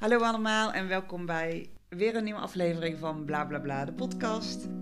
Hallo allemaal en welkom bij weer een nieuwe aflevering van Bla Bla Bla, de podcast.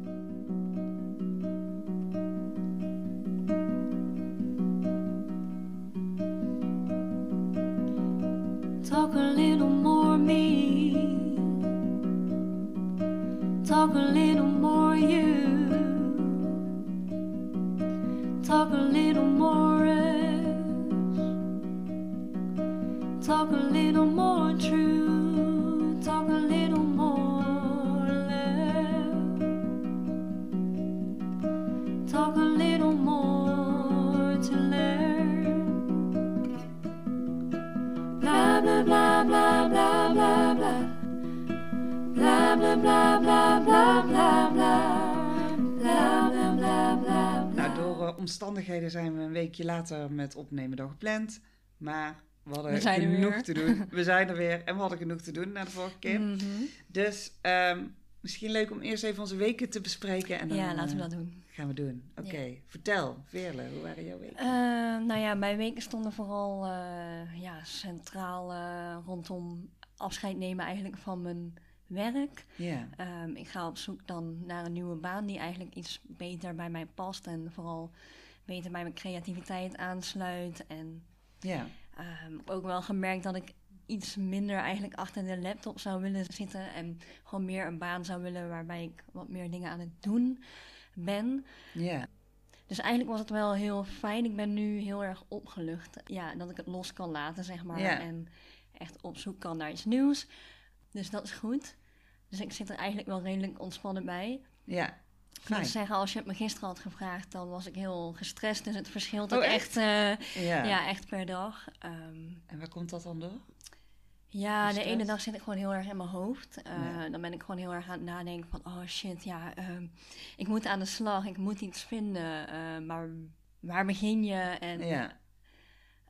Weekje later met opnemen dan gepland. Maar we hadden We genoeg weer. te doen. We zijn er weer en we hadden genoeg te doen na de vorige keer. Mhm. Dus ehm, misschien leuk om eerst even onze weken te bespreken. En dan, Ja, laten we eh, dat doen. Gaan we doen. Oké, vertel, Veerle, hoe waren jouw weken? Eh, nou ja, mijn weken stonden vooral eh, ja, centraal rondom afscheid nemen eigenlijk van mijn werk. ja, Ehm, ik ga op zoek dan naar een nieuwe baan die eigenlijk iets beter bij mij past en vooral beter bij mijn creativiteit aansluit. En ja, Ehm, ook wel gemerkt dat ik iets minder eigenlijk achter de laptop zou willen zitten. En gewoon meer een baan zou willen waarbij ik wat meer dingen aan het doen ben. ja. Dus eigenlijk was het wel heel fijn. Ik ben nu heel erg opgelucht. Ja, dat ik het los kan laten, zeg maar. Ja. En echt op zoek kan naar iets nieuws. Dus dat is goed. Dus ik zit er eigenlijk wel redelijk ontspannen bij. Ja, Ik fijn. zeggen, als je het me gisteren had gevraagd, dan was ik heel gestrest. Dus het verschilt Oh, ook echt? echt, eh, Ja. ja, echt per dag. Ehm, En waar komt dat dan door? Ja, De ene dag zit ik gewoon heel erg in mijn hoofd. Eh, Ja. Dan ben ik gewoon heel erg aan het nadenken van... oh shit, ja, ehm, ik moet aan de slag, ik moet iets vinden. eh, maar waar begin je? En Ja,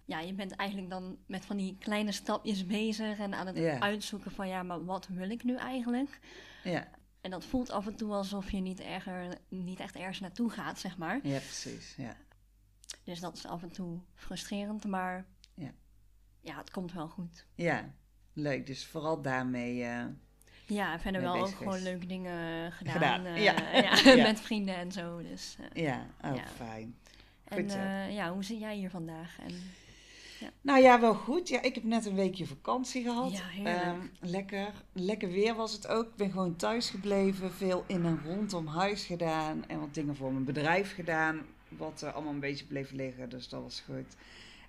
ja, je bent eigenlijk dan met van die kleine stapjes bezig... en aan het Ja. uitzoeken van... ja, maar wat wil ik nu eigenlijk? ja, En dat voelt af en toe alsof je niet, erger, niet echt ergens naartoe gaat, zeg maar. ja, precies. Ja. Dus dat is af en toe frustrerend, maar... Ja. Ja, het komt wel goed. ja, leuk. Dus vooral daarmee. eh, Ja, verder wel ook gewoon leuke dingen gedaan. Gedaan, eh, ja. ja, Ja. met vrienden en zo. Dus, eh, ja, oh, fijn. en Goed eh, ja, hoe zit jij hier vandaag? En, Nou ja, wel goed. Ja, ik heb net een weekje vakantie gehad. Ja, heerlijk. Ehm, lekker. Lekker weer was het ook. Ik ben gewoon thuis gebleven. Veel in en rondom huis gedaan. En wat dingen voor mijn bedrijf gedaan. Wat allemaal een beetje bleef liggen. Dus dat was goed.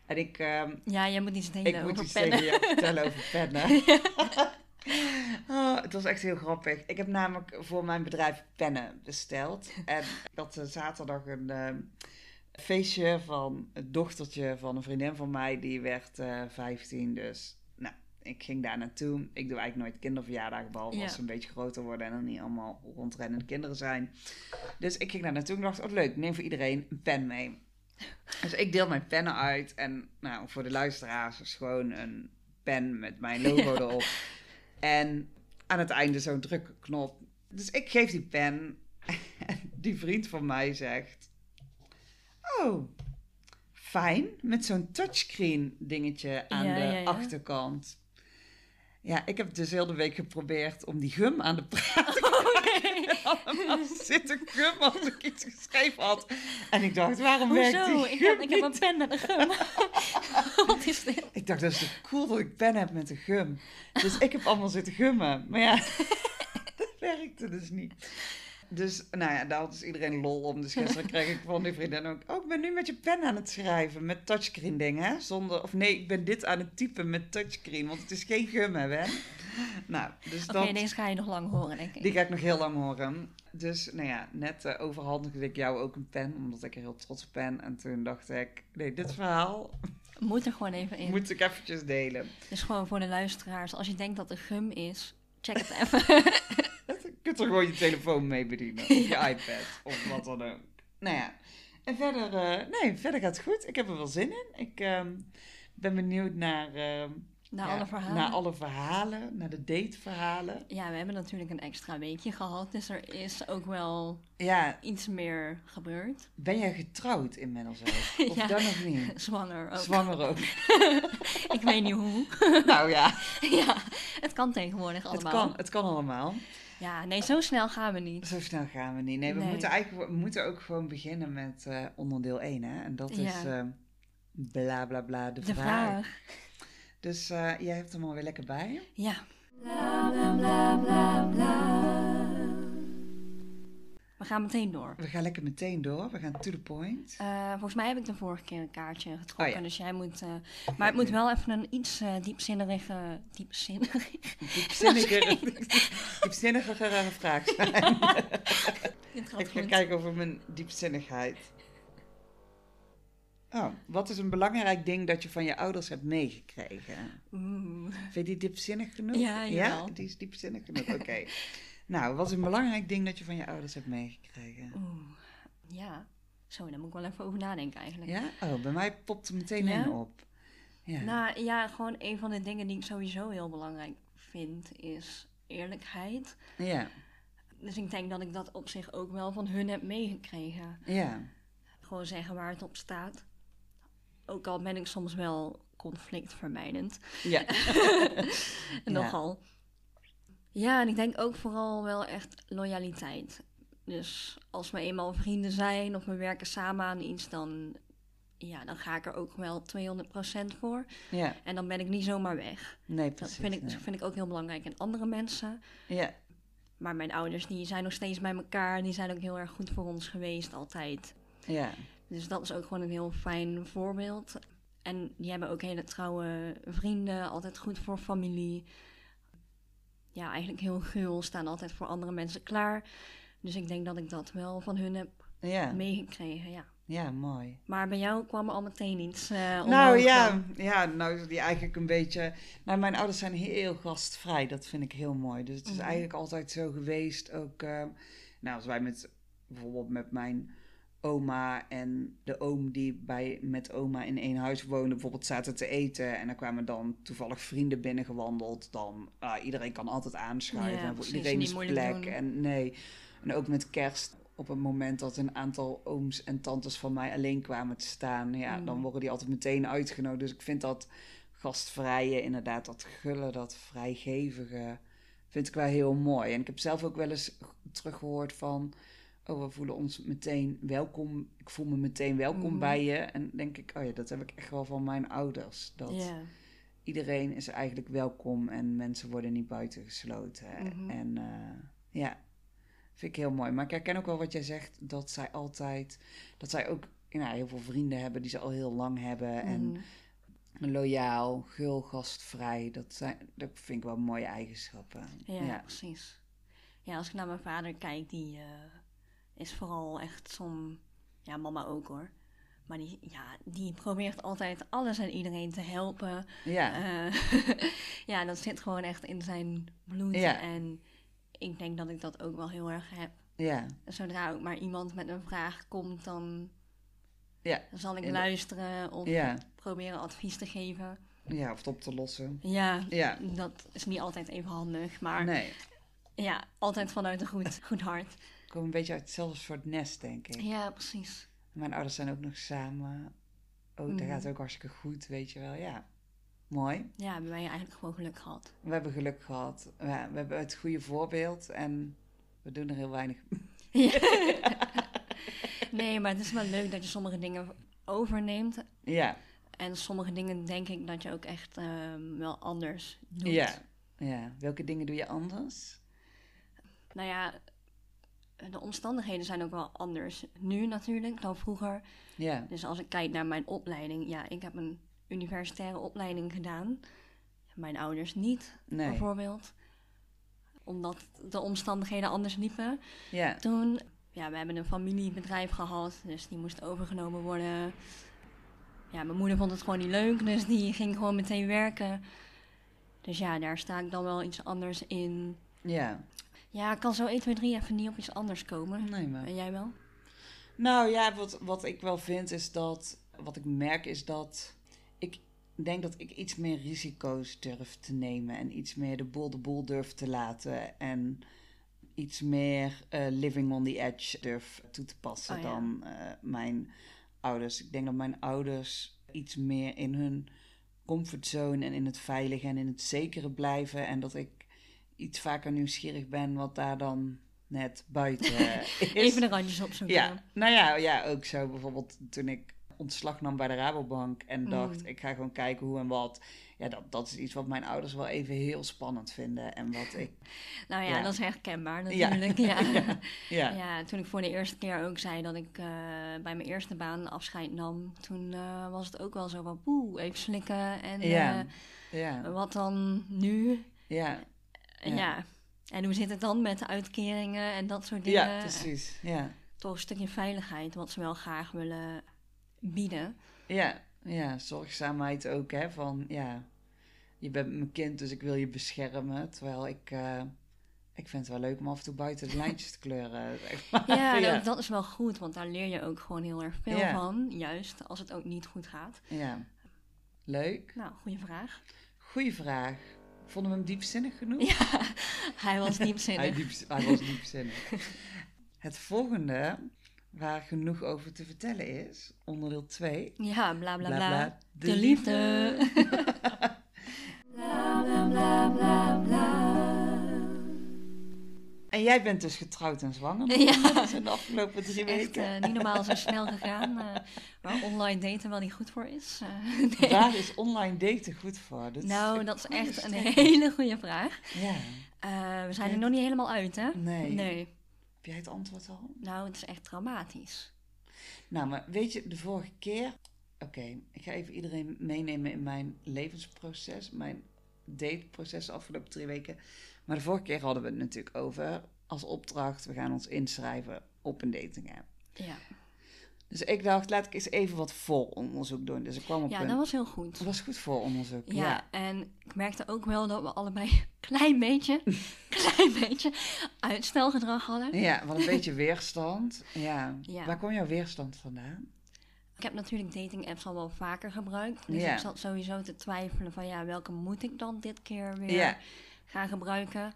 En ik, ehm, ja, jij moet iets delen ik moet over iets pennen. tegen je vertellen over pennen. Oh, het was echt heel grappig. Ik heb namelijk voor mijn bedrijf pennen besteld. En ik had eh, zaterdag een ehm, feestje van het dochtertje van een vriendin van mij. Die werd eh 15. Dus nou, ik ging daar naartoe. Ik doe eigenlijk nooit kinderverjaardagen, behalve Ja. als ze een beetje groter worden en er niet allemaal rondrennende kinderen zijn. Dus ik ging daar naartoe en dacht, oh leuk, neem voor iedereen een pen mee. Dus ik deel mijn pennen uit. En nou, voor de luisteraars is gewoon een pen met mijn logo Ja. erop. En aan het einde zo'n drukknop. Dus ik geef die pen. En die vriend van mij zegt... Oh, fijn. Met zo'n touchscreen dingetje aan Ja, de ja, ja. achterkant. Ja, ik heb dus heel de week geprobeerd om die gum aan de praat te allemaal zitten gum als ik iets geschreven had. En ik dacht, waarom werkt die Ik heb, ik heb niet? een pen met een gum. Wat is dit? Ik dacht, dat is toch cool dat ik pen heb met een gum. Dus ik heb allemaal zitten gummen. Maar ja, dat werkte dus niet. Dus, nou ja, daar had dus iedereen lol om. Dus gisteren kreeg ik van die vriendin ook... Oh, ik ben nu met je pen aan het schrijven. Met touchscreen ding, hè? Zonder... Of nee, ik ben dit aan het typen met touchscreen. Want het is geen gum, hè, Ben? Nou, dus Oké, dat... deze ga je nog lang horen, denk ik. Die ga ik nog heel lang horen. Dus, nou ja, net eh, overhandigde ik jou ook een pen. Omdat ik er heel trots op ben. En toen dacht ik... Nee, dit verhaal Moet er gewoon even in. moet ik eventjes delen. Dus gewoon voor de luisteraars, als je denkt dat er gum is, check het even. Kunt er gewoon je telefoon mee bedienen. Of je iPad. Of wat dan ook. Nou ja. En verder, eh, nee, verder gaat het goed. Ik heb er wel zin in. Ik ehm, ben benieuwd naar, ehm, Na ja, alle verhalen. naar alle verhalen. Naar de dateverhalen. Ja, we hebben natuurlijk een extra weekje gehad, dus er is ook wel Ja, iets meer gebeurd. ben jij getrouwd inmiddels ook? Of Ja. dan nog niet? Zwanger ook. Zwanger ook. Ik weet niet hoe. nou ja. ja, het kan tegenwoordig Het allemaal. kan, het kan allemaal. Ja, nee, zo snel gaan we niet. Zo snel gaan we niet. Nee, we Nee. moeten eigenlijk we moeten ook gewoon beginnen met eh, onderdeel 1, hè? En dat is Ja. eh, bla bla bla, de, De vraag. vraag. Dus eh, jij hebt hem alweer lekker bij. Ja. Bla, bla, bla, bla, bla. We gaan meteen door. We gaan lekker meteen door. We gaan to the point. Eh, volgens mij heb ik de vorige keer een kaartje getrokken, Oh ja. dus jij moet... eh, maar het moet wel even een iets eh diepzinnige... Diepzinnige? Diepzinnige, diepzinnigere vraag zijn. Ik ga goed. kijken over mijn diepzinnigheid. Oh, wat is een belangrijk ding dat je van je ouders hebt meegekregen? Oeh. Vind je die diepzinnig genoeg? Ja, ja die is diepzinnig genoeg. Oké. nou, wat is een belangrijk ding dat je van je ouders hebt meegekregen? Oeh. Ja. Zo, daar moet ik wel even over nadenken eigenlijk. Ja? Oh, bij mij popt er meteen Ja? in op. Ja. Nou ja, gewoon een van de dingen die ik sowieso heel belangrijk vind, is eerlijkheid. ja. Dus ik denk dat ik dat op zich ook wel van hun heb meegekregen. Ja. Gewoon zeggen waar het op staat. Ook al ben ik soms wel conflictvermijdend. Ja. En Nogal. Ja, en ik denk ook vooral wel echt loyaliteit. Dus als we eenmaal vrienden zijn of we werken samen aan iets, dan, ja, dan ga ik er ook wel 200% voor. Ja. En dan ben ik niet zomaar weg. Nee, Dat precies. vind ik, nee. vind ik ook heel belangrijk in andere mensen. Ja. Maar mijn ouders die zijn nog steeds bij elkaar. Die zijn ook heel erg goed voor ons geweest, altijd. Ja. Dus dat is ook gewoon een heel fijn voorbeeld. En die hebben ook hele trouwe vrienden, altijd goed voor familie. Ja, eigenlijk heel gul, staan altijd voor andere mensen klaar. Dus ik denk dat ik dat wel van hun heb Ja. meegekregen, ja. Ja, mooi. Maar bij jou kwam er al meteen iets eh Nou ja, ja, nou die eigenlijk een beetje. Nou, mijn ouders zijn heel gastvrij. Dat vind ik heel mooi. Dus het is Mhm. eigenlijk altijd zo geweest. Ook, eh, nou, als wij met bijvoorbeeld met mijn oma en de oom die bij met oma in één huis wonen, bijvoorbeeld zaten te eten en dan kwamen dan toevallig vrienden binnengewandeld, dan ah, iedereen kan altijd aanschuiven. Ja, en voor precies, iedereen is plek. doen. En nee. En ook met kerst. Op het moment dat een aantal ooms en tantes van mij alleen kwamen te staan, ja, Mm. dan worden die altijd meteen uitgenodigd. Dus ik vind dat gastvrije, inderdaad, dat gulle, dat vrijgevige, vind ik wel heel mooi. En ik heb zelf ook wel eens teruggehoord van, oh, we voelen ons meteen welkom. Ik voel me meteen welkom Mhm. bij je. En denk ik, oh ja, dat heb ik echt wel van mijn ouders. Dat iedereen is eigenlijk welkom en mensen worden niet buitengesloten. Mhm. En eh, ja, vind ik heel mooi. Maar ik herken ook wel wat jij zegt, dat zij altijd, dat zij ook nou, heel veel vrienden hebben die ze al heel lang hebben. En Mhm. loyaal, gul, gastvrij, dat, zijn, dat vind ik wel mooie eigenschappen. Ja, ja. precies. Ja, als ik naar mijn vader kijk, die eh, is vooral echt zo'n... Ja, mama ook hoor. Maar die, ja, die probeert altijd alles en iedereen te helpen. Ja, Eh, ja, dat zit gewoon echt in zijn bloed. Ja. En ik denk dat ik dat ook wel heel erg heb. ja, Zodra ook maar iemand met een vraag komt, dan, ja, zal ik En- luisteren of ja, proberen advies te geven. ja, of het op te lossen. Ja, Ja, dat is niet altijd even handig, maar nee. ja, altijd vanuit een goed, goed hart. Ik kom een beetje uit hetzelfde soort nest, denk ik. Ja, precies. Mijn ouders zijn ook nog samen. Oh, dat Mhm. gaat ook hartstikke goed, weet je wel. Ja, mooi. Ja, hebben wij eigenlijk gewoon geluk gehad. We hebben geluk gehad. We, we hebben het goede voorbeeld en we doen er heel weinig. nee, maar het is wel leuk dat je sommige dingen overneemt. Ja, En sommige dingen denk ik dat je ook echt ehm, wel anders doet. ja, ja. Welke dingen doe je anders? Nou ja, de omstandigheden zijn ook wel anders nu natuurlijk dan vroeger. Ja, Dus als ik kijk naar mijn opleiding, ja, ik heb een universitaire opleiding gedaan. Mijn ouders niet, nee. bijvoorbeeld. Omdat de omstandigheden anders liepen. Ja, Toen, ja, we hebben een familiebedrijf gehad, dus die moest overgenomen worden. Ja, mijn moeder vond het gewoon niet leuk, dus die ging gewoon meteen werken. Dus ja, daar sta ik dan wel iets anders in. ja. Ja, kan zo 1, 2, 3 even niet op iets anders komen. Nee, maar... En jij wel? Nou ja, wat, wat ik wel vind is dat... Wat ik merk is dat... Ik denk dat ik iets meer risico's durf te nemen. En iets meer de boel de boel durf te laten. En iets meer eh, living on the edge durf toe te passen Oh ja. dan eh, mijn ouders. Ik denk dat mijn ouders iets meer in hun comfortzone en in het veilige en in het zekere blijven. En dat ik iets vaker nieuwsgierig ben wat daar dan net buiten is. Even de randjes opzoeken. Ja, nou ja, ja, ook zo bijvoorbeeld toen ik ontslag nam bij de Rabobank en Mm. dacht, ik ga gewoon kijken hoe en wat. Ja, dat, dat is iets wat mijn ouders wel even heel spannend vinden. En wat ik, Nou ja, Ja. dat is herkenbaar natuurlijk. Ja. ja, Ja. toen ik voor de eerste keer ook zei dat ik eh, bij mijn eerste baan afscheid nam, toen eh, was het ook wel zo van poeh, even slikken. En Ja. ja, wat dan nu? ja, Ja. ja. En hoe zit het dan met de uitkeringen en dat soort dingen? ja, precies. Ja, Toch een stukje veiligheid, wat ze wel graag willen bieden. ja, ja, zorgzaamheid ook, hè, van ja, je bent mijn kind, dus ik wil je beschermen. Terwijl ik, eh, ik vind het wel leuk om af en toe buiten de lijntjes te kleuren. Ja, ja. Dat, dat is wel goed, want daar leer je ook gewoon heel erg veel Ja. van. Juist als het ook niet goed gaat. ja. Leuk. Nou, goede vraag. Goeie vraag. Vonden we hem diepzinnig genoeg? Ja, hij was Hij, diepzinnig. diep, hij was diepzinnig. Het volgende, waar genoeg over te vertellen is, onderdeel 2. Ja, bla bla bla. de, De liefde. Bla bla bla bla bla. En jij bent dus getrouwd en zwanger Ja. Dat is in de afgelopen drie Echt weken. eh, niet normaal zo snel gegaan. eh, waar online daten wel niet goed voor is. Eh, nee. Waar is online daten goed voor? Dat Nou, dat is echt een hele goede vraag. Ja. Eh, we zijn er nog niet helemaal uit, hè? Nee. Nee. Heb jij het antwoord al? Nou, het is echt traumatisch. Nou, maar weet je, de vorige keer... Oké, ik ga even iedereen meenemen in mijn levensproces. Mijn dateproces de afgelopen drie weken. Maar de vorige keer hadden we het natuurlijk over... Als opdracht, we gaan ons inschrijven op een dating app. Ja, Dus ik dacht, laat ik eens even wat vooronderzoek doen. Dus ik kwam op ja een... dat was heel goed. Het was goed vooronderzoek, Ja, ja. en ik merkte ook wel dat we allebei een klein beetje, klein beetje uitstelgedrag hadden. Ja, wat een beetje weerstand. Ja. Ja. Waar kwam jouw weerstand vandaan? Ik heb natuurlijk dating apps al wel vaker gebruikt. Dus Ja. ik zat sowieso te twijfelen van ja, welke moet ik dan dit keer weer Ja. Gaan gebruiken.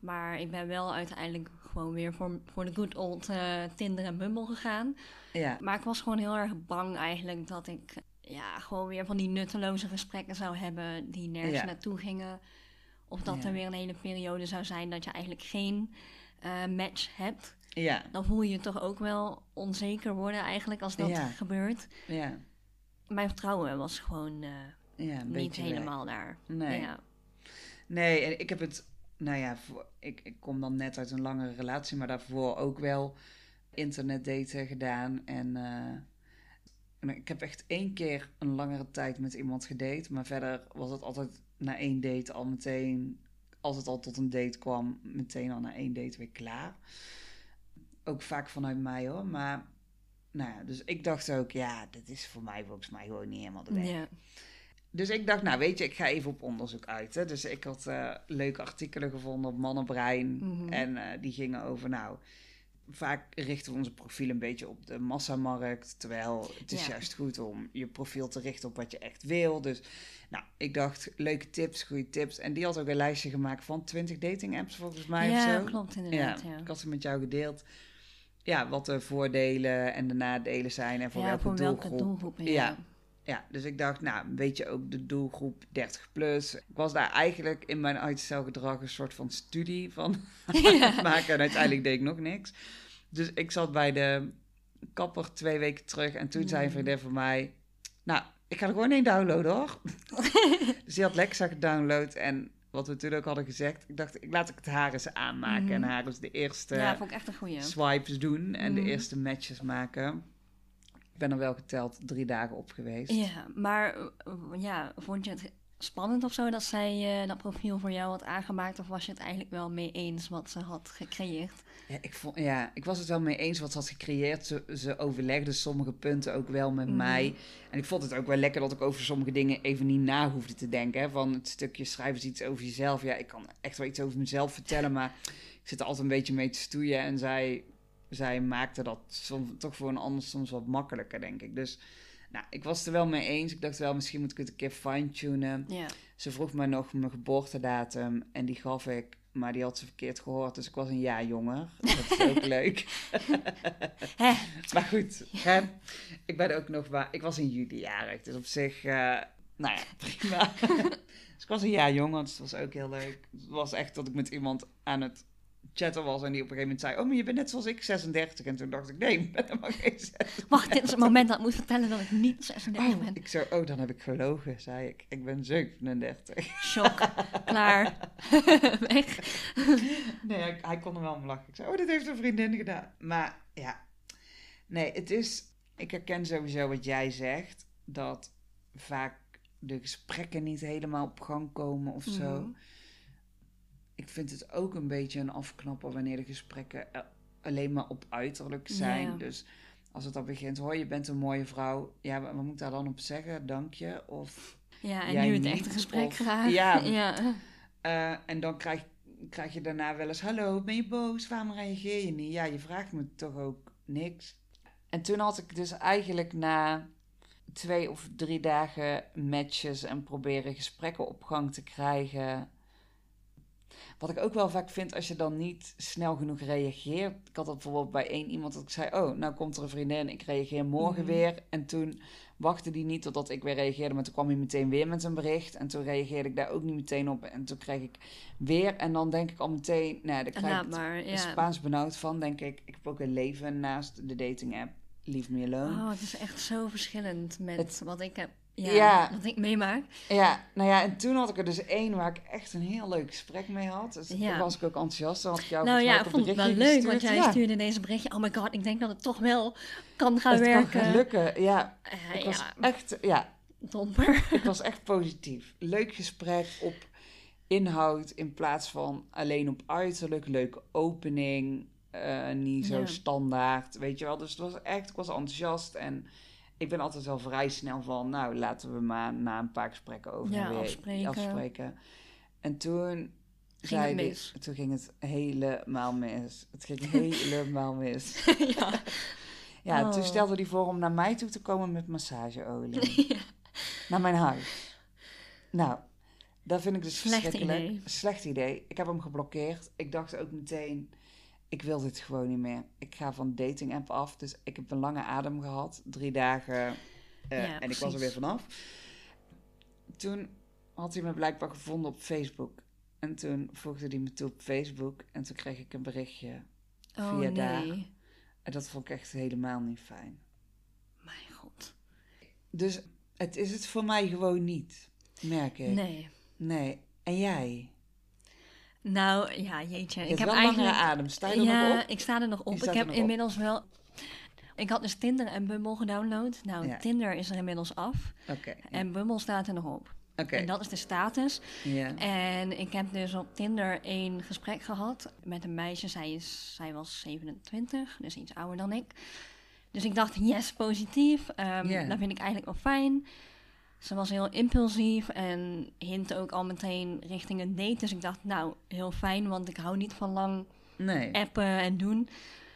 Maar ik ben wel uiteindelijk gewoon weer voor, voor de good old eh, Tinder en Bumble gegaan. Ja. Maar ik was gewoon heel erg bang eigenlijk dat ik ja, gewoon weer van die nutteloze gesprekken zou hebben die nergens Ja. naartoe gingen. Of dat Ja. er weer een hele periode zou zijn dat je eigenlijk geen eh, match hebt. Ja. Dan voel je je toch ook wel onzeker worden eigenlijk als dat Ja. gebeurt. Ja. Mijn vertrouwen was gewoon eh, niet helemaal daar. Nee. Ja. Nee, en ik heb het, nou ja, ik, ik kom dan net uit een langere relatie, maar daarvoor ook wel internetdaten gedaan. En, eh, ik heb echt één keer een langere tijd met iemand gedate, maar verder was het altijd na één date al meteen, als het al tot een date kwam, meteen al na één date weer klaar. Ook vaak vanuit mij hoor, maar nou ja, dus ik dacht ook, ja, dit is voor mij volgens mij gewoon niet helemaal de weg. Dus ik dacht, nou weet je, ik ga even op onderzoek uit. Hè. Dus ik had eh, leuke artikelen gevonden op Mannenbrein. Mhm. En eh, die gingen over, nou, vaak richten we onze profiel een beetje op de massamarkt. Terwijl het is Ja. juist goed om je profiel te richten op wat je echt wil. Dus nou, ik dacht, leuke tips, goede tips. En die had ook een lijstje gemaakt van 20 dating apps volgens mij of ja, zo. klopt inderdaad. Ja, ik had ze met jou gedeeld. Ja, wat de voordelen en de nadelen zijn en voor Ja, welke voor doelgroep. welke doelgroep? Ja. Ja. Dus ik dacht, nou, weet je ook de doelgroep 30 plus. Ik was daar eigenlijk in mijn uitstelgedrag een soort van studie van maken. En uiteindelijk deed ik nog niks. Dus ik zat bij de kapper twee weken terug. En toen zei een Mm. vriendin van mij, nou, ik ga er gewoon één downloaden hoor. dus die had Lexa gedownload. En wat we toen ook hadden gezegd, ik dacht, ik laat ik het haar eens aanmaken. En haar eens de eerste ja, vond ik echt een goeie. swipes doen. En de Mhm. eerste matches maken. Ben er wel geteld drie dagen op geweest. Ja, maar eh, ja, vond je het spannend of zo dat zij eh, dat profiel voor jou had aangemaakt? Of was je het eigenlijk wel mee eens wat ze had gecreëerd? Ja, ik, vond, ja, ik was het wel mee eens wat ze had gecreëerd. Ze, ze overlegde sommige punten ook wel met Mhm. mij. En ik vond het ook wel lekker dat ik over sommige dingen even niet na hoefde te denken. Hè. Van het stukje schrijven iets over jezelf. Ja, ik kan echt wel iets over mezelf vertellen, maar ik zit er altijd een beetje mee te stoeien. En zij, zij maakte dat soms, toch voor een ander soms wat makkelijker, denk ik. Dus nou, ik was het er wel mee eens. Ik dacht wel, misschien moet ik het een keer fine-tunen. Ja, Ze vroeg mij nog mijn geboortedatum en die gaf ik, maar die had ze verkeerd gehoord. Dus ik was een jaar jonger. Dat is ook leuk. Maar goed, hè, ik ben ook nog waar. Ik was in juli jarig, dus op zich, eh, Nou ja, prima. dus ik was een jaar jonger, dus het was ook heel leuk. Het was echt dat ik met iemand aan het chatten was en die op een gegeven moment zei... Oh, maar je bent net zoals ik, 36. En toen dacht ik, nee, ik ben helemaal geen 36. Wacht, dit is het moment dat ik moet vertellen dat ik niet 36 Oh, ben. ik zo, oh, dan heb ik gelogen, zei ik. Ik ben 37. Shock. Klaar. Weg. Nee, hij, hij kon er wel om lachen. Ik zei, oh, dit heeft een vriendin gedaan. Maar ja, nee, het is... Ik herken sowieso wat jij zegt, dat vaak de gesprekken niet helemaal op gang komen of zo. Mhm. Ik vind het ook een beetje een afknapper wanneer de gesprekken er alleen maar op uiterlijk zijn. Ja. Dus als het dan begint, hoor, je bent een mooie vrouw. Ja, wat moet ik daar dan op zeggen? Dank je. Of Ja, en Jij nu het niet, echte gesprek of- graag. Ja. ja. Eh, en dan krijg, krijg je daarna wel eens: Hallo, ben je boos? Waarom reageer je niet? Ja, je vraagt me toch ook niks. En toen had ik dus eigenlijk na twee of drie dagen matches en proberen gesprekken op gang te krijgen. Wat ik ook wel vaak vind als je dan niet snel genoeg reageert. Ik had dat bijvoorbeeld bij één iemand dat ik zei: Oh, nou komt er een vriendin, ik reageer morgen Mhm. weer. En toen wachtte die niet totdat ik weer reageerde, maar toen kwam hij meteen weer met een bericht. En toen reageerde ik daar ook niet meteen op. En toen kreeg ik weer. En dan denk ik al meteen: Nou, daar krijg ik maar. het Ja. Spaans benauwd van. Denk ik: Ik heb ook een leven naast de dating app. Leave me alone. Oh, het is echt zo verschillend met Het- wat ik heb. Ja, Ja. wat ik meemaak. Ja, nou ja, en toen had ik er dus één waar ik echt een heel leuk gesprek mee had. Dus Ja. toen was ik ook enthousiast. Dan had ik jou nou ja, ik vond het wel leuk, want jij Ja, stuurde deze berichtje. Oh my god, ik denk dat het toch wel kan gaan het kan werken. gaan lukken. Ja, Eh, ik was ja, echt, ja, domper. ik was echt positief. Leuk gesprek op inhoud in plaats van alleen op uiterlijk. Leuke opening, eh, niet zo standaard, weet je wel. Dus het was echt, ik was enthousiast en ik ben altijd wel vrij snel van, nou, laten we maar na een paar gesprekken over Ja, weer afspreken. afspreken. En toen Ging zei het die- mis? toen ging het helemaal mis. Het ging helemaal mis. ja. Ja, toen Oh. stelde hij voor om naar mij toe te komen met massageolie. Naar mijn huis. Nou, dat vind ik dus Slecht verschrikkelijk. idee. Slecht idee. Ik heb hem geblokkeerd. Ik dacht ook meteen, ik wil dit gewoon niet meer. Ik ga van dating app af. Dus ik heb een lange adem gehad. Drie dagen. eh, Ja, en ik was er weer vanaf. Toen had hij me blijkbaar gevonden op Facebook. En toen voegde hij me toe op Facebook. En toen kreeg ik een berichtje. Oh Via daar. nee. En dat vond ik echt helemaal niet fijn. Mijn god. Dus het is het voor mij gewoon niet, merk ik. Nee. Nee. En jij? Nou, ja, jeetje. Je ik heb wel eigenlijk... adem. Sta je er ja, nog op? ik sta er nog op. Ik heb op. inmiddels wel... Ik had dus Tinder en Bumble gedownload. Nou, Ja. Tinder is er inmiddels af. Oké. ja. En Bumble staat er nog op. Oké. En dat is de status. Ja. En ik heb dus op Tinder één gesprek gehad met een meisje. Zij, is, zij was 27, dus iets ouder dan ik. Dus ik dacht, yes, positief. Ehm Ja. Dat vind ik eigenlijk wel fijn. Ze was heel impulsief en hint ook al meteen richting een date. Dus ik dacht, nou, heel fijn, want ik hou niet van lang Nee. appen en doen.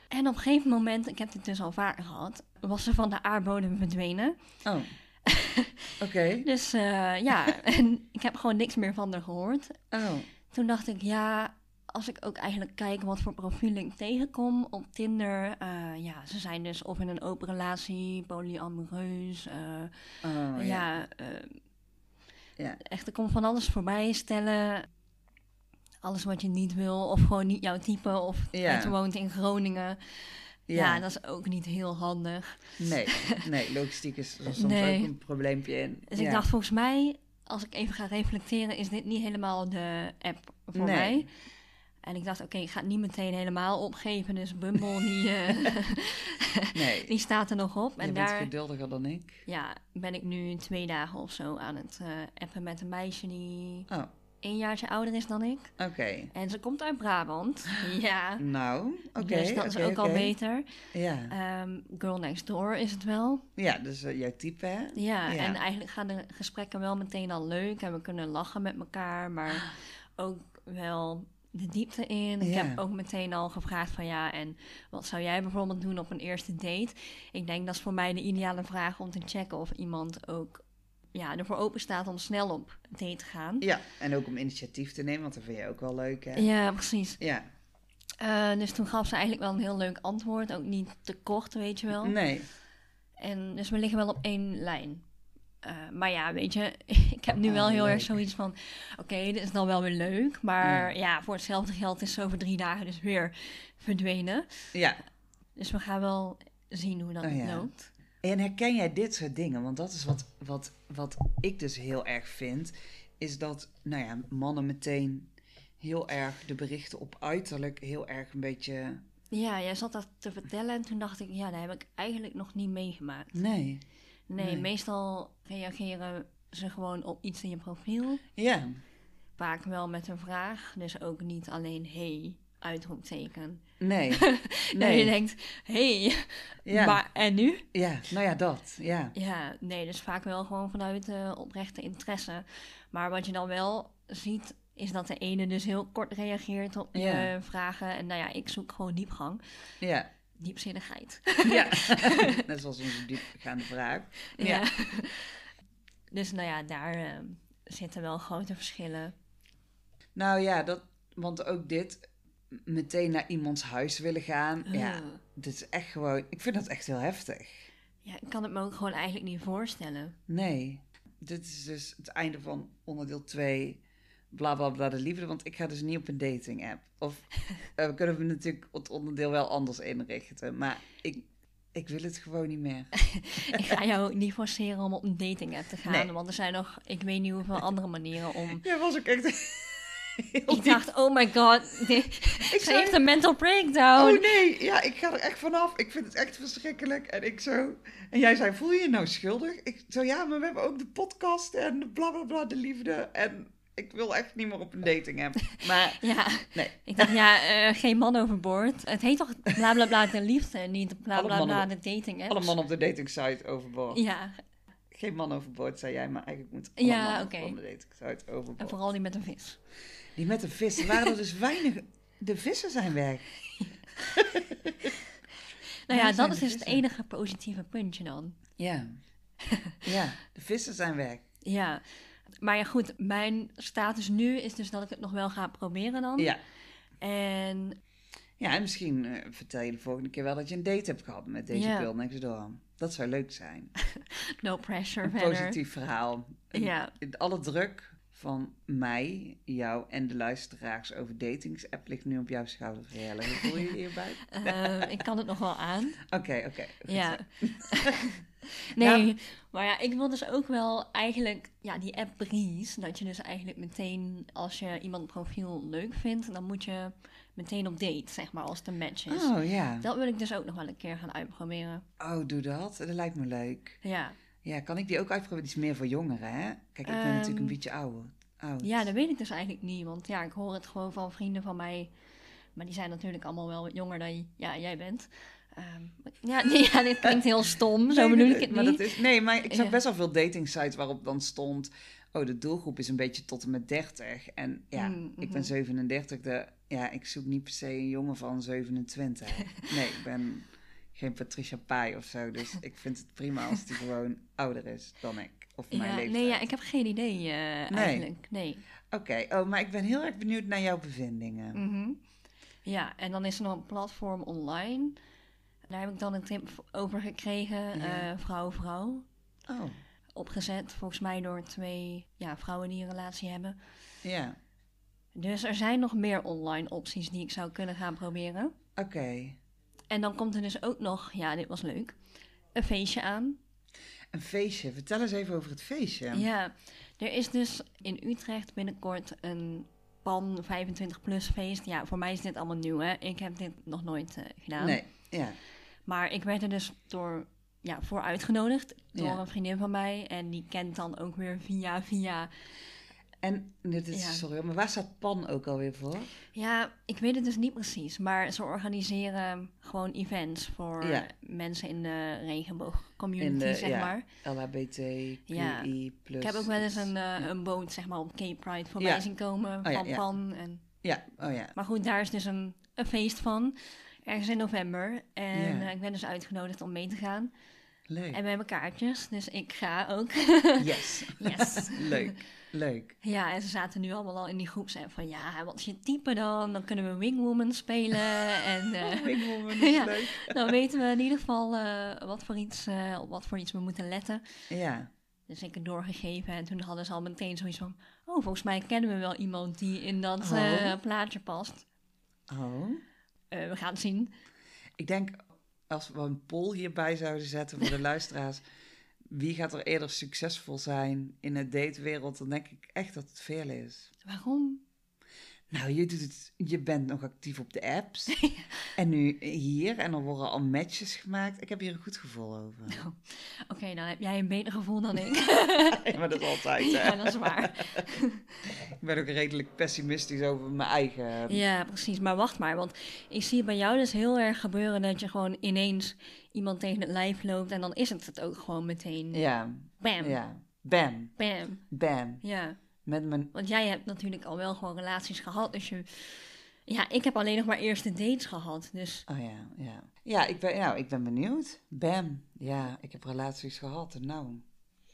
En op een gegeven moment, ik heb dit dus al vaker gehad, was ze van de aardbodem verdwenen. Oh. Oké. Dus eh, ja, en ik heb gewoon niks meer van haar gehoord. Oh. Toen dacht ik, ja, als ik ook eigenlijk kijk wat voor profielen ik tegenkom op Tinder. eh, ja, ze zijn dus of in een open relatie, polyamoreus. eh, Oh, ja. ja, eh, Ja. echt, er komt van alles voorbij stellen. Alles wat je niet wil, of gewoon niet jouw type, of Ja. je woont in Groningen. Ja. Ja. dat is ook niet heel handig. Nee. Nee, logistiek is soms Nee. ook een probleempje in. Dus ja. ik dacht, volgens mij, als ik even ga reflecteren, is dit niet helemaal de app voor Nee. mij. En ik dacht, oké, ik ga het niet meteen helemaal opgeven. Dus Bumble, die, eh, Nee. die staat er nog op. Je En bent daar geduldiger dan ik. ja, ben ik nu twee dagen of zo aan het eh, appen met een meisje die Oh, een jaartje ouder is dan ik. oké. En ze komt uit Brabant. ja, Nou, oké. dus dat is ook al beter. Ja. Ehm, Girl Next Door is het wel. ja, dus eh, jouw type, hè? Ja, Ja. en eigenlijk gaan de gesprekken wel meteen al leuk. En we kunnen lachen met elkaar, maar ook wel de diepte in. Ik Ja. heb ook meteen al gevraagd van ja, en wat zou jij bijvoorbeeld doen op een eerste date? Ik denk dat is voor mij de ideale vraag om te checken of iemand ook ja, ervoor open staat om snel op date te gaan. Ja, en ook om initiatief te nemen, want dat vind je ook wel leuk, hè? Ja, precies. Ja. Eh, dus toen gaf ze eigenlijk wel een heel leuk antwoord. Ook niet te kort, weet je wel. Nee. En dus we liggen wel op één lijn. Eh, maar ja, weet je, ik heb nu Oh, wel heel erg zoiets van... Oké, dit is dan wel weer leuk. Maar ja. voor hetzelfde geld is ze over drie dagen dus weer verdwenen. Ja. Dus we gaan wel zien hoe dat Oh, ja. loopt. En herken jij dit soort dingen? Want dat is wat, wat, wat ik dus heel erg vind. Is dat, nou ja, mannen meteen heel erg de berichten op uiterlijk heel erg een beetje... Ja, jij zat dat te vertellen en toen dacht ik... Ja, dat heb ik eigenlijk nog niet meegemaakt. Nee. Nee, Nee. meestal reageren ze gewoon op iets in je profiel. Ja. Vaak wel met een vraag. Dus ook niet alleen hey, uitroepteken. Nee. Nee. Nee. je denkt, hey, Ja. maar en nu? Ja, nou ja, dat. Ja. Ja, nee, dus vaak wel gewoon vanuit oprechte interesse. Maar wat je dan wel ziet, is dat de ene dus heel kort reageert op je Ja. vragen. En nou ja, ik zoek gewoon diepgang, Ja. Diepzinnigheid. ja. Net zoals onze diepgaande vraag. Ja. Ja. dus nou ja, daar eh, zitten wel grote verschillen. Nou ja, dat, want ook dit, meteen naar iemands huis willen gaan. Ja, Ugh. dit is echt gewoon, ik vind dat echt heel heftig. Ja, ik kan het me ook gewoon eigenlijk niet voorstellen. Nee, dit is dus het einde van onderdeel 2, bla bla bla de liefde. Want ik ga dus niet op een dating app. Of eh, we kunnen we natuurlijk het onderdeel wel anders inrichten. Maar ik, ik wil het gewoon niet meer. ik ga jou niet forceren om op een dating app te gaan. Nee. Want er zijn nog, ik weet niet hoeveel andere manieren om... Ja, was ook echt heel Ik dacht, oh my god, Ik ze zei- heeft een mental breakdown. Oh nee, ja, ik ga er echt vanaf. Ik vind het echt verschrikkelijk. En ik zo. En jij zei: Voel je je nou schuldig? Ik zo, ja, maar we hebben ook de podcast en bla bla, de liefde. En ik wil echt niet meer op een dating app. Maar Ja, nee, ik dacht, ja, eh, geen man overboord. Het heet toch bla bla bla de liefde, niet bla bla bla de dating apps. alle mannen op de dating site overboord. Ja, Geen man overboord, zei jij, maar eigenlijk moet alle Ja, mannen op de dating site en overboord. vooral die met een vis. Die met de vis, er waren er dus weinig. De vissen zijn weg. Nou ja, dat is dus het enige positieve puntje dan. Ja. ja, de vissen zijn weg. Ja, maar ja goed, mijn status nu is dus dat ik het nog wel ga proberen dan. Ja. En Ja, en misschien eh, vertel je de volgende keer wel dat je een date hebt gehad met deze Ja. girl next door. Dat zou leuk zijn. no pressure Een verder. positief verhaal. Een- Ja. Alle druk van mij, jou en de luisteraars over datingsapp ligt nu op jouw schouders, Rielle. Hoe voel je je hierbij? Eh, ik kan het nog wel aan. Oké, oké. Ja. nee, Nou- maar ja, ik wil dus ook wel eigenlijk, ja, die app Breeze, dat je dus eigenlijk meteen, als je iemand profiel leuk vindt, dan moet je meteen op date, zeg maar, als een match is. Oh ja. Dat wil ik dus ook nog wel een keer gaan uitproberen. Oh, doe dat. Dat lijkt me leuk. Ja, Ja, kan ik die ook uitproberen? Die is meer voor jongeren, hè? Kijk, ik ben Ehm, natuurlijk een beetje ouder. Oud. ja, dat weet ik dus eigenlijk niet, want ja, ik hoor het gewoon van vrienden van mij, maar die zijn natuurlijk allemaal wel wat jonger dan ja, jij bent. Ehm, ja, nee, ja, dit klinkt heel stom, zo Nee, bedoel ik het maar niet. Dat is, nee, maar ik zag best wel veel dating sites waarop dan stond... Oh, de doelgroep is een beetje tot en met 30. En ja, Mm, ik ben 37. De, ja, ik zoek niet per se een jongen van 27. nee, ik ben geen Patricia Pai of zo. Dus ik vind het prima als die gewoon ouder is dan ik. Of mijn Ja, leeftijd. nee, ja, ik heb geen idee eh, eigenlijk. Nee. Oké, oh, maar ik ben heel erg benieuwd naar jouw bevindingen. Mhm. Ja, en dan is er nog een platform online. Daar heb ik dan een tip over gekregen. Ja. eh, vrouw, vrouw. Oh, Opgezet volgens mij door twee ja, vrouwen die een relatie hebben. ja. Dus er zijn nog meer online opties die ik zou kunnen gaan proberen. Oké. En dan komt er dus ook nog, ja, dit was leuk, een feestje aan. Een feestje. Vertel eens even over het feestje. Ja, er is dus in Utrecht binnenkort een PAN 25 plus feest. Ja, voor mij is dit allemaal nieuw, hè. Ik heb dit nog nooit eh, gedaan. Nee, ja. Maar ik werd er dus door, ja, voor uitgenodigd door Ja. een vriendin van mij. En die kent dan ook weer via via. En, dit is, Ja. sorry, maar waar staat PAN ook alweer voor? Ja, ik weet het dus niet precies. Maar ze organiseren gewoon events voor Ja. mensen in de regenboogcommunity, de- zeg ja. maar. LHBT, Ja. Ik heb ook wel eens een, eh, een boot, zeg maar, op Cape Pride voorbij zien komen Oh van. PAN. En... Ja, oh ja. Maar goed, daar is dus een, een feest van. Ergens in november. En eh, ik ben dus uitgenodigd om mee te gaan. Leuk. En we hebben kaartjes, dus ik ga ook. Yes. Yes. leuk, leuk. Ja, en ze zaten nu allemaal al in die groepsapp van ja, wat is je type dan? Dan kunnen we Wingwoman spelen. en eh, Wingwoman is Ja. leuk. dan weten we in ieder geval eh, wat voor iets, eh, op wat voor iets we moeten letten. Ja, Dus ik het doorgegeven en toen hadden ze al meteen zoiets van... Oh, volgens mij kennen we wel iemand die in dat Oh. plaatje past. Oh. We gaan het zien. Ik denk, als we een poll hierbij zouden zetten voor de luisteraars... wie gaat er eerder succesvol zijn in het datewereld... dan denk ik echt dat het veel is. Waarom? Nou, je, doet het, je bent nog actief op de apps. en nu hier. En er worden al matches gemaakt. Ik heb hier een goed gevoel over. Oké, dan heb jij een beter gevoel dan ik. Ja, maar dat is altijd, hè? ja, dat is waar. Ik ben ook redelijk pessimistisch over mijn eigen... Ja, precies. Maar wacht maar, want ik zie bij jou dus heel erg gebeuren dat je gewoon ineens iemand tegen het lijf loopt en dan is het het ook gewoon meteen. Ja, Bam, ja. Bam, bam. bam. Ja, Met mijn... want jij hebt natuurlijk al wel gewoon relaties gehad, dus je... Ja, ik heb alleen nog maar eerste dates gehad, dus... Oh ja, ja. Ja, ik ben, nou, ik ben benieuwd. Bam. Ja, ik heb relaties gehad. En nou,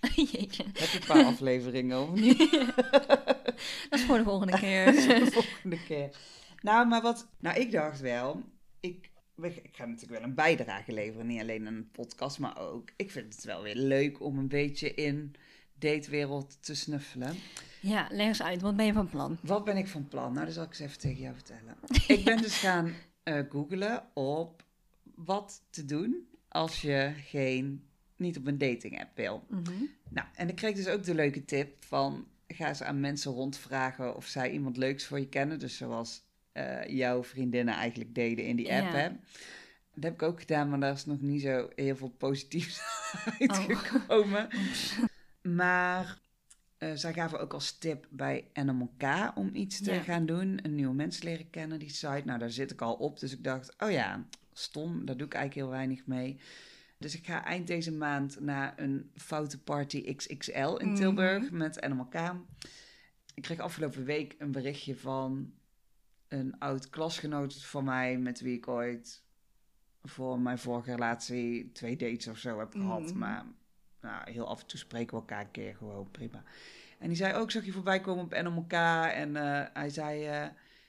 Jeetje, heb je een paar afleveringen of niet? dat is voor de volgende keer. de volgende keer. Nou, maar wat... Nou, ik dacht wel... Ik, ik ga natuurlijk wel een bijdrage leveren. Niet alleen aan een podcast, maar ook... Ik vind het wel weer leuk om een beetje in datewereld te snuffelen. Ja, leg eens uit, wat ben je van plan? Wat ben ik van plan? Nou, dat zal ik eens even tegen jou vertellen. ik ben dus gaan eh googlen op wat te doen als je geen, niet op een dating app wil. Mhm. Nou, en ik kreeg dus ook de leuke tip van ga eens aan mensen rondvragen of zij iemand leuks voor je kennen. Dus zoals eh, jouw vriendinnen eigenlijk deden in die app. Ja. Hè? Dat heb ik ook gedaan, maar daar is nog niet zo heel veel positiefs Oh. uitgekomen. Maar eh, zij gaven ook als tip bij NMLK om iets te Ja. gaan doen. Een nieuwe mens leren kennen, die site. Nou, daar zit ik al op. Dus ik dacht, oh ja, stom. Daar doe ik eigenlijk heel weinig mee. Dus ik ga eind deze maand naar een foute party XXL in Mhm. Tilburg met NMLK. Ik kreeg afgelopen week een berichtje van een oud klasgenoot van mij... met wie ik ooit voor mijn vorige relatie twee dates of zo heb gehad. Mhm. Maar nou, heel af en toe spreken we elkaar een keer gewoon prima. En die zei ook, zag je voorbij komen op NMLK. En eh, hij zei, eh,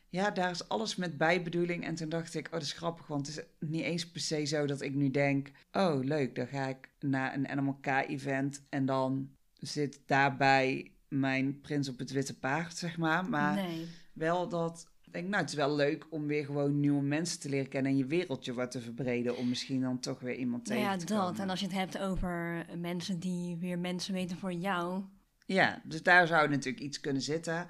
ja, daar is alles met bijbedoeling. En toen dacht ik, oh, dat is grappig. Want het is niet eens per se zo dat ik nu denk... oh, leuk, dan ga ik naar een NMLK-event... en dan zit daarbij mijn prins op het witte paard, zeg maar. Maar Nee. wel dat... Ik denk, nou, het is wel leuk om weer gewoon nieuwe mensen te leren kennen... en je wereldje wat te verbreden... om misschien dan toch weer iemand Nou tegen ja, te dat. komen. En als je het hebt over mensen die weer mensen weten voor jou. Ja, dus daar zou natuurlijk iets kunnen zitten.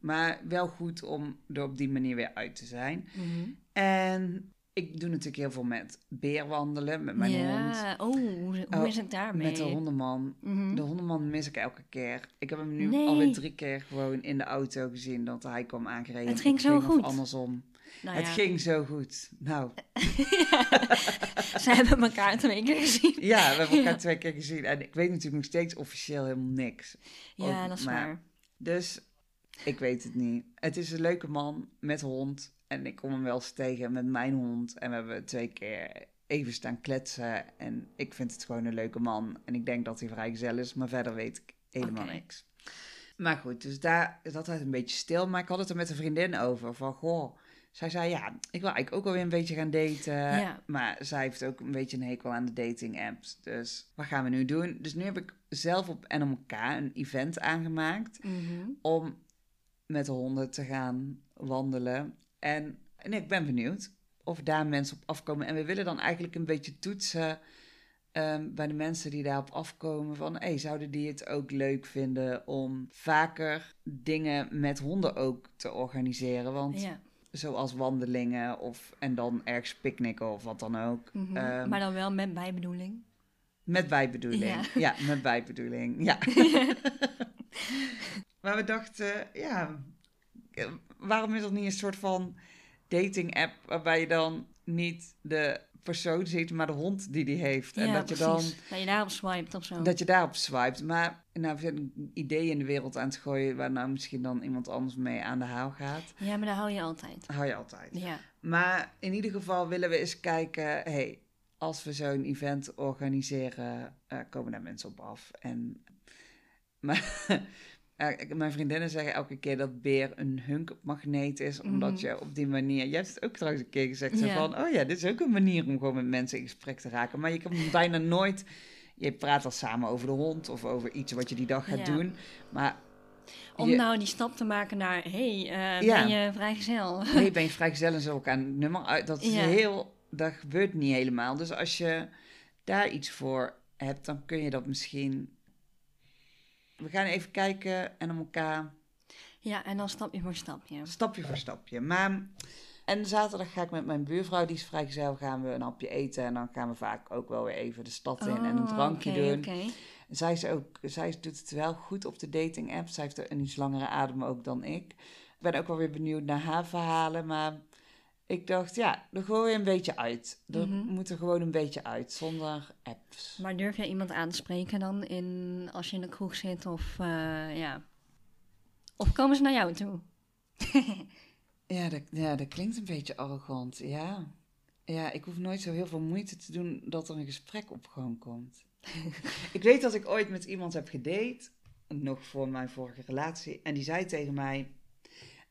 Maar wel goed om er op die manier weer uit te zijn. Mhm. En ik doe natuurlijk heel veel met beerwandelen, met mijn hond. ja, oh, hoe, hoe Oh, is het daarmee? Met de hondenman. Mhm. De hondenman mis ik elke keer. Ik heb hem nu Nee. alweer drie keer gewoon in de auto gezien dat hij kwam aangereden. Het ging zo goed. andersom. Nou het ja, ging zo goed. Nou, Ze hebben elkaar twee keer gezien. ja, we hebben elkaar Ja. twee keer gezien. En ik weet natuurlijk nog steeds officieel helemaal niks. Ja, Ook, dat is maar- waar. Dus ik weet het niet. Het is een leuke man met hond. En ik kom hem wel eens tegen met mijn hond. En we hebben twee keer even staan kletsen. En ik vind het gewoon een leuke man. En ik denk dat hij vrijgezel is. Maar verder weet ik helemaal niks. Maar goed, dus daar is altijd een beetje stil. Maar ik had het er met een vriendin over. Van, goh... Zij zei, ja, ik wil eigenlijk ook alweer een beetje gaan daten. Ja. Maar zij heeft ook een beetje een hekel aan de dating apps. Dus wat gaan we nu doen? Dus nu heb ik zelf op NMK een event aangemaakt Mhm. om met de honden te gaan wandelen. En, en ik ben benieuwd of daar mensen op afkomen. En we willen dan eigenlijk een beetje toetsen ehm, bij de mensen die daarop afkomen. Van, hey, zouden die het ook leuk vinden om vaker dingen met honden ook te organiseren? Want Ja. zoals wandelingen of en dan ergens picknicken of wat dan ook. mhm. Ehm, maar dan wel met bijbedoeling. Met bijbedoeling. Ja. Ja, met bijbedoeling. Ja. maar we dachten, ja, waarom is er niet een soort van dating app waarbij je dan niet de persoon ziet, maar de hond die die heeft. en dat je dan. Dat je daarop swipet of zo. dat je daarop swipet. Maar nou, we zijn een idee in de wereld aan het gooien waar nou misschien dan iemand anders mee aan de haal gaat. Ja, maar dat hou je altijd. Hou je altijd. Ja. Maar in ieder geval willen we eens kijken, hey, als we zo'n event organiseren, eh, komen daar mensen op af. En, maar eh, mijn vriendinnen zeggen elke keer dat beer een hunkmagneet is, omdat Mhm. je op die manier, jij hebt het ook trouwens een keer gezegd, Ja. van, oh ja, dit is ook een manier om gewoon met mensen in gesprek te raken. Maar je kan bijna nooit je praat al samen over de hond of over iets wat je die dag gaat Ja. doen. Maar Om je- nou die stap te maken naar, hey, eh, Ja. ben je vrijgezel? nee, ben je vrijgezel en zo elkaar een nummer uit. Dat is Ja. heel, dat gebeurt niet helemaal. Dus als je daar iets voor hebt, dan kun je dat misschien. We gaan even kijken en om elkaar Ja, en dan stapje voor stapje. stapje voor stapje. Maar en zaterdag ga ik met mijn buurvrouw, die is vrijgezel, gaan we een hapje eten en dan gaan we vaak ook wel weer even de stad in en een Oh, drankje doen. oké. Zij, is ook, zij doet het wel goed op de dating app. Zij heeft een iets langere adem ook dan ik. Ik ben ook wel weer benieuwd naar haar verhalen. Maar ik dacht, ja, er gooi je een beetje uit. Er Mhm. moet er gewoon een beetje uit, zonder apps. Maar durf jij iemand aan te spreken dan in, als je in de kroeg zit of eh, ja? Of komen ze naar jou toe? Ja dat, ja, dat klinkt een beetje arrogant, ja. Ja, ik hoef nooit zo heel veel moeite te doen dat er een gesprek op gang komt. ik weet dat ik ooit met iemand heb gedate, nog voor mijn vorige relatie. En die zei tegen mij,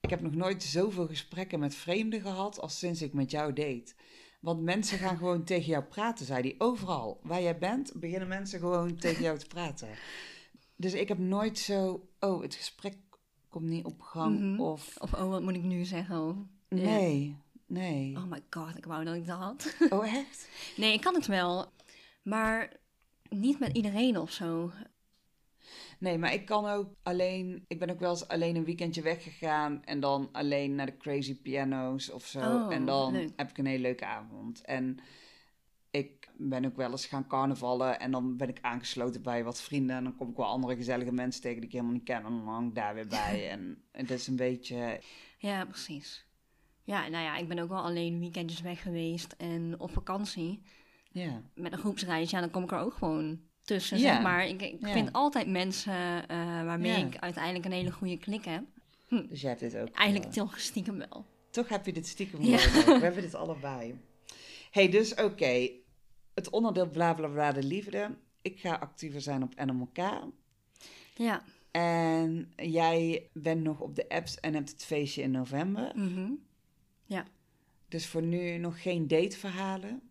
ik heb nog nooit zoveel gesprekken met vreemden gehad als sinds ik met jou date. Want mensen gaan gewoon tegen jou praten, zei hij. Overal waar jij bent, beginnen mensen gewoon tegen jou te praten. Dus ik heb nooit zo, oh, het gesprek komt niet op gang. Mhm. Of, Of oh, wat moet ik nu zeggen? Of, ja. nee, nee. Oh my god, ik wou dat ik dat had. Oh, echt? Nee, ik kan het wel. Maar niet met iedereen of zo. Nee, maar ik kan ook alleen... Ik ben ook wel eens alleen een weekendje weggegaan... en dan alleen naar de Crazy Piano's of zo. Oh, en dan leuk. heb ik een hele leuke avond. En ik ben ook wel eens gaan carnavallen... en dan ben ik aangesloten bij wat vrienden... en dan kom ik wel andere gezellige mensen tegen... die ik helemaal niet ken... en dan hang ik daar weer bij. en het is een beetje... Ja, precies. Ja, nou ja, ik ben ook wel alleen weekendjes weg geweest en op vakantie. Ja, Met een groepsreis, ja, dan kom ik er ook gewoon tussen, Ja. zeg maar. Ik, ik Ja. vind altijd mensen eh, waarmee Ja. ik uiteindelijk een hele goede klik heb. dus jij hebt dit ook... Eigenlijk eh, toch stiekem wel. Toch heb je dit stiekem Ja. ook. We hebben dit allebei. hey, dus oké. Het onderdeel bla bla bla de liefde. Ik ga actiever zijn op NMK. Ja. En jij bent nog op de apps en hebt het feestje in november. mhm. Dus voor nu nog geen dateverhalen.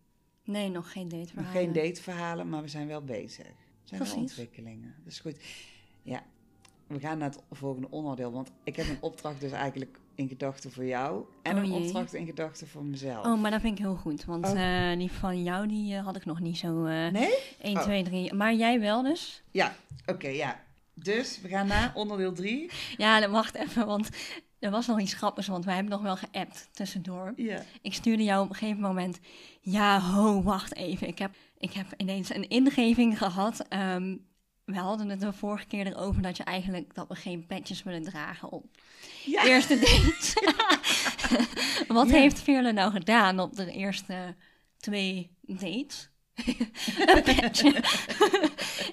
Nee, nog geen date Nog geen dateverhalen, maar we zijn wel bezig. Er zijn wel ontwikkelingen. Dat is goed. Ja, we gaan naar het volgende onderdeel. Want ik heb een opdracht dus eigenlijk in gedachten voor jou. En Oh een opdracht in gedachten voor mezelf. Oh, maar dat vind ik heel goed. Want Oh. eh, die van jou, die eh, had ik nog niet zo eh Nee? 1, Oh. 2, 3. Maar jij wel dus? Ja, oké, ja. Dus we gaan naar onderdeel 3. Ja, wacht even, want er was nog iets grappigs. Want wij hebben nog wel geappt tussendoor. Ja. Ik stuurde jou op een gegeven moment... Ja, ho, wacht even. Ik heb, ik heb ineens een ingeving gehad. Ehm, we hadden het de vorige keer erover dat je eigenlijk... dat we geen petjes willen dragen op Ja. eerste date. Wat Ja. heeft Veerle nou gedaan op de eerste twee dates? een petje.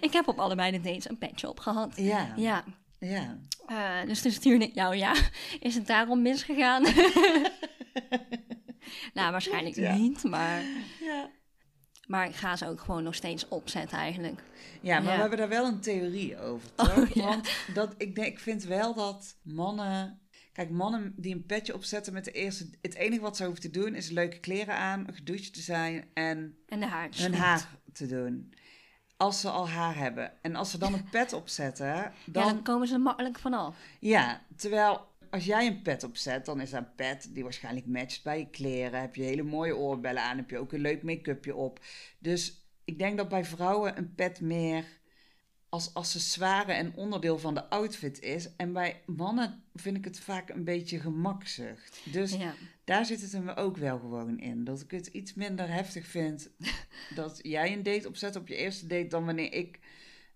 ik heb op allebei de dates een petje op gehad. Ja. Ja, Ja. eh, dus toen stuurde ik jou, ja, is het daarom misgegaan? nou, waarschijnlijk Ja. niet, maar, Ja. maar ik ga ze ook gewoon nog steeds opzetten eigenlijk. Ja, maar Ja. we hebben daar wel een theorie over, Oh, toch? ja. Want dat, ik, denk, ik vind wel dat mannen... Kijk, mannen die een petje opzetten met de eerste... Het enige wat ze hoeven te doen is leuke kleren aan, gedoucht te zijn en En de hun haar te doen. Als ze al haar hebben. En als ze dan een pet opzetten, Ja, dan... dan komen ze er makkelijk vanaf. Ja, terwijl als jij een pet opzet, dan is dat een pet die waarschijnlijk matcht bij je kleren. Heb je hele mooie oorbellen aan, heb je ook een leuk make-upje op. Dus ik denk dat bij vrouwen een pet meer als accessoire en onderdeel van de outfit is. En bij mannen vind ik het vaak een beetje gemakzucht. Dus Ja. daar zit het hem ook wel gewoon in. Dat ik het iets minder heftig vind dat jij een date opzet op je eerste date dan wanneer ik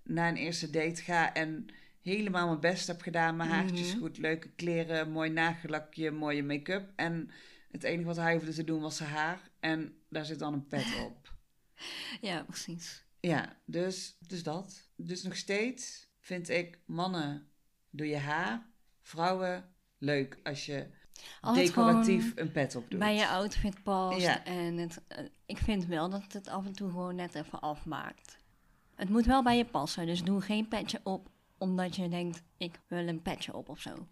naar een eerste date ga en helemaal mijn best heb gedaan. Mijn haartjes Mhm. goed, leuke kleren, mooi nagellakje, mooie make-up. En het enige wat hij hoefde te doen was zijn haar. En daar zit dan een pet op. ja, precies. Ja, dus, dus dat. Dus nog steeds vind ik mannen doe je haar, vrouwen leuk als je Als decoratief een pet op doet. bij je outfit past. Ja. En het, eh, ik vind wel dat het af en toe gewoon net even afmaakt. Het moet wel bij je passen. Dus doe geen petje op omdat je denkt, ik wil een petje op of zo.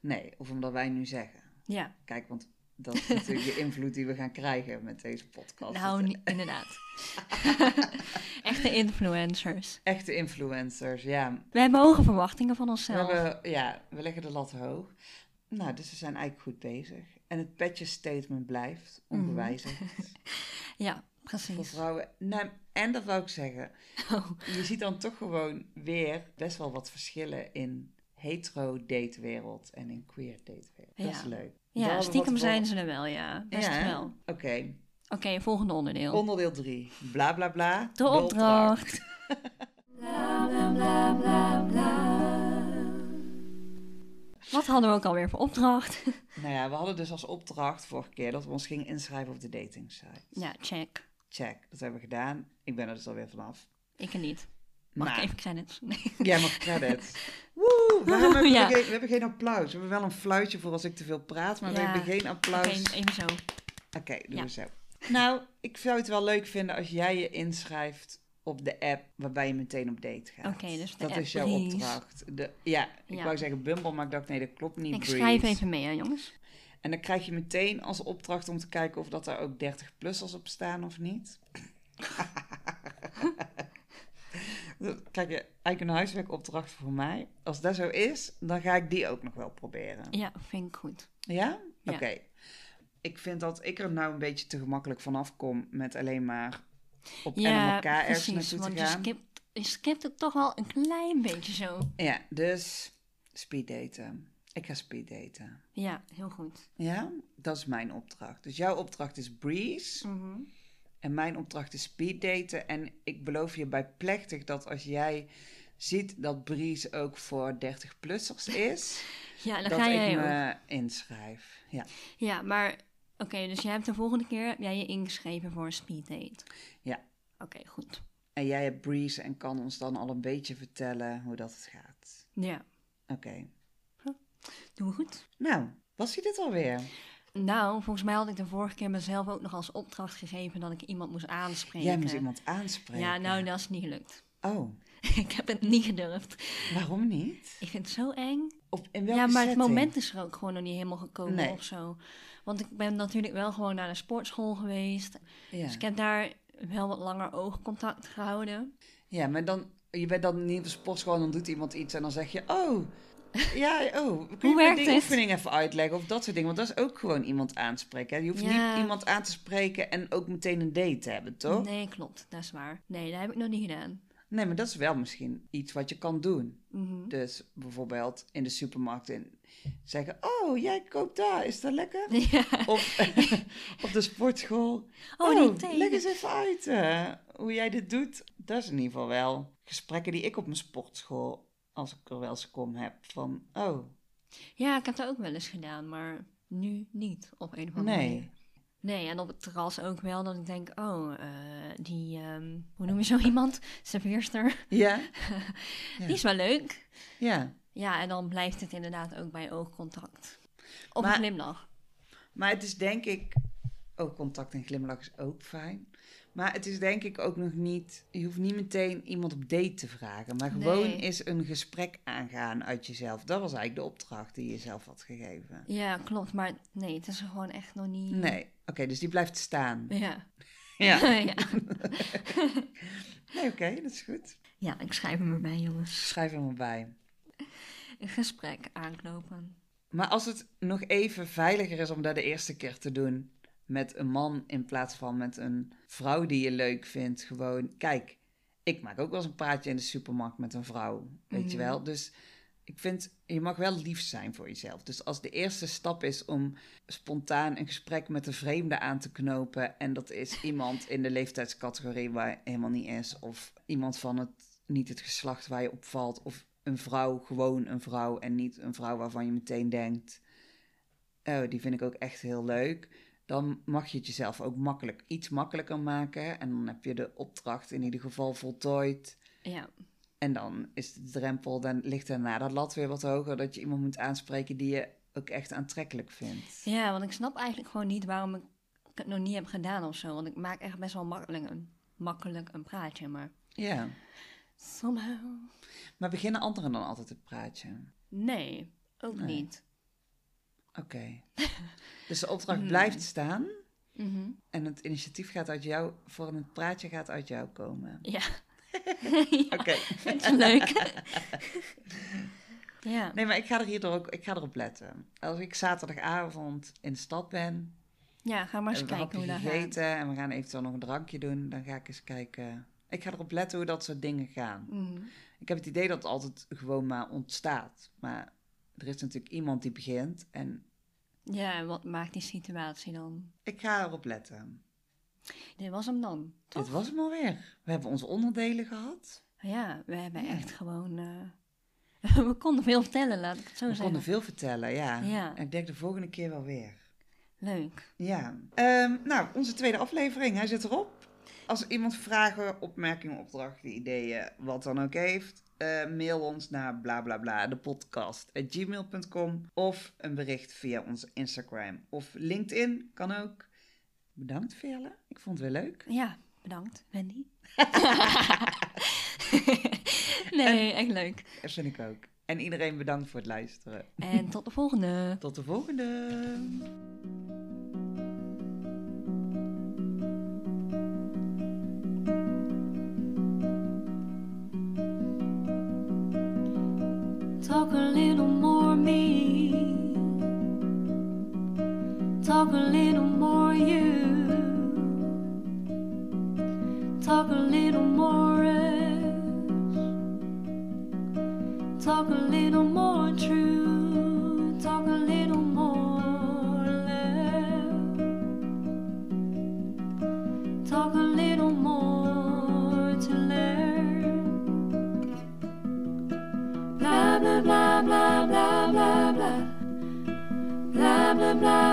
Nee, of omdat wij nu zeggen. Ja, Kijk, want Dat is natuurlijk de invloed die we gaan krijgen met deze podcast. Nou, inderdaad. Echte influencers. Echte influencers, ja. We hebben hoge verwachtingen van We, onszelf. hebben, ja, we leggen de lat hoog. Nou, dus we zijn eigenlijk goed bezig. En het petje statement blijft Mhm. onbewijzigd. Ja, Voor precies. vrouwen. Nou, en dat wou ik zeggen. Oh, Je ziet dan toch gewoon weer best wel wat verschillen in hetero datewereld en in queer datewereld. Dat Ja. is leuk. Ja, stiekem wat zijn ze er wel, ja. Best Ja, wel. Oké, Oké, volgende onderdeel. onderdeel drie. Bla bla bla. De opdracht. Wat hadden we ook alweer voor opdracht? Nou ja, we hadden dus als opdracht vorige keer dat we ons gingen inschrijven op de dating site. ja, check. Check, dat hebben we gedaan. Ik ben er dus alweer vanaf. Ik niet. Mag Maar- ik even credits? Nee. Jij mag credits. Woe! We hebben, Ja. geen, we hebben geen applaus. We hebben wel een fluitje voor als ik te veel praat, maar we hebben geen applaus. Oké, even zo. Oké, doen Ja. we zo. Nou, ik zou het wel leuk vinden als jij je inschrijft op de app waarbij je meteen op date gaat. Oké, dus Dat app is jouw opdracht. De, ja, ik Ja. wou zeggen Bumble, maar ik dacht nee, dat klopt niet. Ik Breeze. schrijf even mee, hè, jongens. En dan krijg je meteen als opdracht om te kijken of dat er ook 30-plussers op staan of niet. Je eigenlijk een huiswerkopdracht voor mij. Als dat zo is, dan ga ik die ook nog wel proberen. Ja, vind ik goed. Ja? Ja. Oké. Ik vind dat ik er nou een beetje te gemakkelijk vanaf kom met alleen maar op Ja, elkaar ergens precies. naartoe Want te je gaan. skipt, je skipt het toch wel een klein beetje zo. Ja, dus speed daten. Ik ga speed daten. Ja, heel goed. Ja, dat is mijn opdracht. Dus jouw opdracht is Breeze. Mhm. En mijn opdracht is speed daten. En ik beloof je bij plechtig dat als jij ziet dat Breeze ook voor 30-plussers is, Ja, dan dat ga ik jij ook. me inschrijf. Ja. Ja, maar oké, dus jij hebt de volgende keer heb jij je ingeschreven voor een speeddate. Ja. Oké, goed. En jij hebt Breeze en kan ons dan al een beetje vertellen hoe dat het gaat. Ja, Oké. doen we goed. Nou, was hij dit alweer? Nou, volgens mij had ik de vorige keer mezelf ook nog als opdracht gegeven dat ik iemand moest aanspreken. Jij moest iemand aanspreken. Ja, nou, dat is niet gelukt. Oh, ik heb het niet gedurfd. waarom niet? Ik vind het zo eng. Op, in welke ja, maar het moment is er ook gewoon nog niet helemaal gekomen Nee. of zo. Want ik ben natuurlijk wel gewoon naar de sportschool geweest. Ja. Dus ik heb daar wel wat langer oogcontact gehouden. ja, maar dan, je bent dan niet op de sportschool en dan doet iemand iets en dan zeg je, oh, ja, oh, kun je Hoe werkt die oefening even uitleggen of dat soort dingen? Want dat is ook gewoon iemand aanspreken. hè? Je hoeft Ja. niet iemand aan te spreken en ook meteen een date te hebben, toch? Nee, klopt. Dat is waar. Nee, dat heb ik nog niet gedaan. Nee, maar dat is wel misschien iets wat je kan doen. Mhm. Dus bijvoorbeeld in de supermarkt in zeggen, oh, jij koopt daar, is dat lekker? Ja. Of op de sportschool. Oh, thee. leg eens even uit eh, hoe jij dit doet. Dat is in ieder geval wel gesprekken die ik op mijn sportschool, als ik er wel eens kom, heb. Van, oh, Ja, ik heb dat ook wel eens gedaan, maar nu niet op een of andere nee. manier. Nee, en op het terras ook wel dat ik denk, oh, eh, die, ehm, hoe noem je zo iemand? Serveerster. Ja, Ja. Die is wel leuk. ja. Ja, en dan blijft het inderdaad ook bij oogcontact. Of Maar- een glimlach. Maar het is denk ik, ook contact en glimlach is ook fijn. Maar het is denk ik ook nog niet, je hoeft niet meteen iemand op date te vragen. Maar gewoon Nee. eens een gesprek aangaan uit jezelf. Dat was eigenlijk de opdracht die je zelf had gegeven. Ja, klopt. Maar nee, het is er gewoon echt nog niet... Nee, oké, dus die blijft staan. Ja. Ja. ja. Nee, oké, dat is goed. ja, ik schrijf hem erbij, jongens. Schrijf hem erbij. Een gesprek aanknopen. Maar als het nog even veiliger is om dat de eerste keer te doen met een man in plaats van met een vrouw die je leuk vindt, gewoon, kijk, ik maak ook wel eens een praatje in de supermarkt met een vrouw, weet je Mhm. wel. Dus ik vind, je mag wel lief zijn voor jezelf. Dus als de eerste stap is om spontaan een gesprek met een vreemde aan te knopen en dat is iemand in de leeftijdscategorie waar helemaal niet is, of iemand van het, niet het geslacht waar je opvalt, of een vrouw, gewoon een vrouw en niet een vrouw waarvan je meteen denkt, oh, die vind ik ook echt heel leuk. Dan mag je het jezelf ook makkelijk, iets makkelijker maken. En dan heb je de opdracht in ieder geval voltooid. Ja. En dan is de drempel, dan ligt daarna dat lat weer wat hoger. Dat je iemand moet aanspreken die je ook echt aantrekkelijk vindt. ja, want ik snap eigenlijk gewoon niet waarom ik het nog niet heb gedaan of zo. Want ik maak echt best wel makkelijk een, makkelijk een praatje, maar Ja. somehow... Maar beginnen anderen dan altijd het praatje? Nee, ook Nee. niet. Oké. Dus de opdracht Hmm. blijft staan Mhm. en het initiatief gaat uit jou, voor een praatje gaat uit jou komen. Ja. Oké. Het is leuk. ja. Nee, maar ik ga er hierdoor ook, ik ga erop letten. Als ik zaterdagavond in de stad ben, ja, ga maar eens kijken hoe dat gaat. en we gaan eventueel nog een drankje doen, dan ga ik eens kijken. Ik ga erop letten hoe dat soort dingen gaan. Mhm. Ik heb het idee dat het altijd gewoon maar ontstaat. Maar er is natuurlijk iemand die begint en Ja, en wat maakt die situatie dan? ik ga erop letten. Dit was hem dan, toch? Dit was hem alweer. We hebben onze onderdelen gehad. Ja, we hebben Ja. echt gewoon... eh, we konden veel vertellen, laat ik het zo We zeggen. konden veel vertellen, ja. Ja. En ik denk de volgende keer wel weer. Leuk. Ja. Ehm, nou, onze tweede aflevering, hij zit erop. Als iemand vragen, opmerkingen, opdrachten, ideeën, wat dan ook heeft, eh, mail ons naar bla bla bla, de podcast gmail.com of een bericht via onze Instagram of LinkedIn, kan ook. Bedankt Veerle, ik vond het weer leuk. Ja, bedankt, Wendy. nee, echt leuk. Dat vind ik ook. En iedereen bedankt voor het luisteren. En tot de volgende. Tot de volgende. Talk a little more, you. Talk a little more, us. Talk a little more, true. Talk a little more, love. Talk a little more to learn. Blah, blah, blah, blah, blah, blah, blah. Blah, blah, blah.